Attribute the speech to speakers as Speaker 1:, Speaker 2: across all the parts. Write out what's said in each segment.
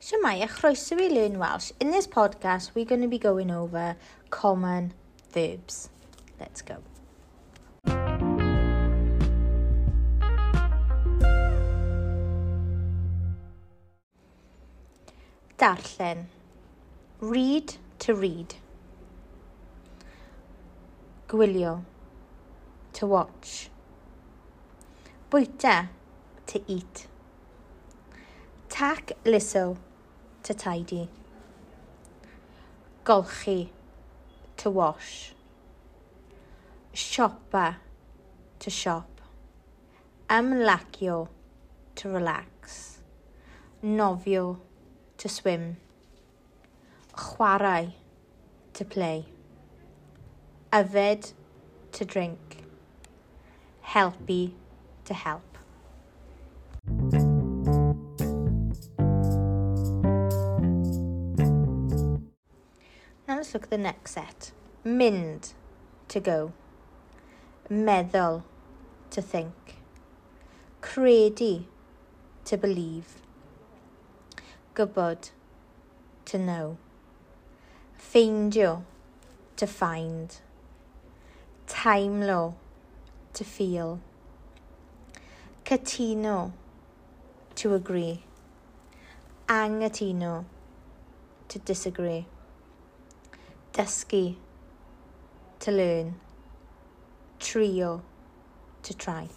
Speaker 1: Shemaya, chroeso i Learn Welsh. In this podcast, we're going to be going over common verbs. Let's go. Darllen. Read to read. Gwylio. To watch. Bwyta. To eat. Tac liso to tidy. Golchi, to wash. Siopa, to shop. Ymlacio, to relax. Nofio, to swim. Chwarae, to play. Yfed, to drink. Helpu, to help. look at the next set. Mynd, to go. Meddwl, to think. Credu, to believe. Gwybod, to know. Ffeindio, to find. Taimlo, to feel. Catino, to agree. Angatino, to disagree dysgu, to learn, trio, to try.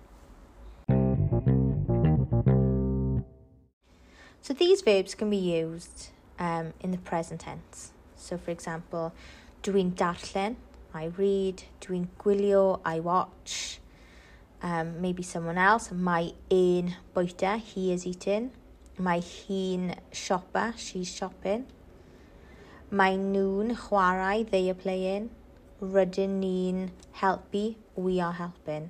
Speaker 1: So these verbs can be used um, in the present tense. So for example, dwi'n darllen, I read, dwi'n gwylio, I watch. Um, maybe someone else, mae un bwyta, he is eating. Mae hi'n siopa, she's shopping. Mae nhw'n chwarae they are playing. Rydyn ni'n helpu, we are helping.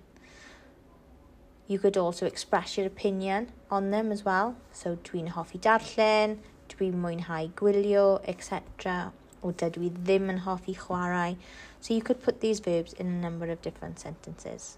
Speaker 1: You could also express your opinion on them as well. So dwi'n hoffi darllen, dwi'n mwynhau gwylio, etc. Or dydw i ddim yn hoffi chwarae. So you could put these verbs in a number of different sentences.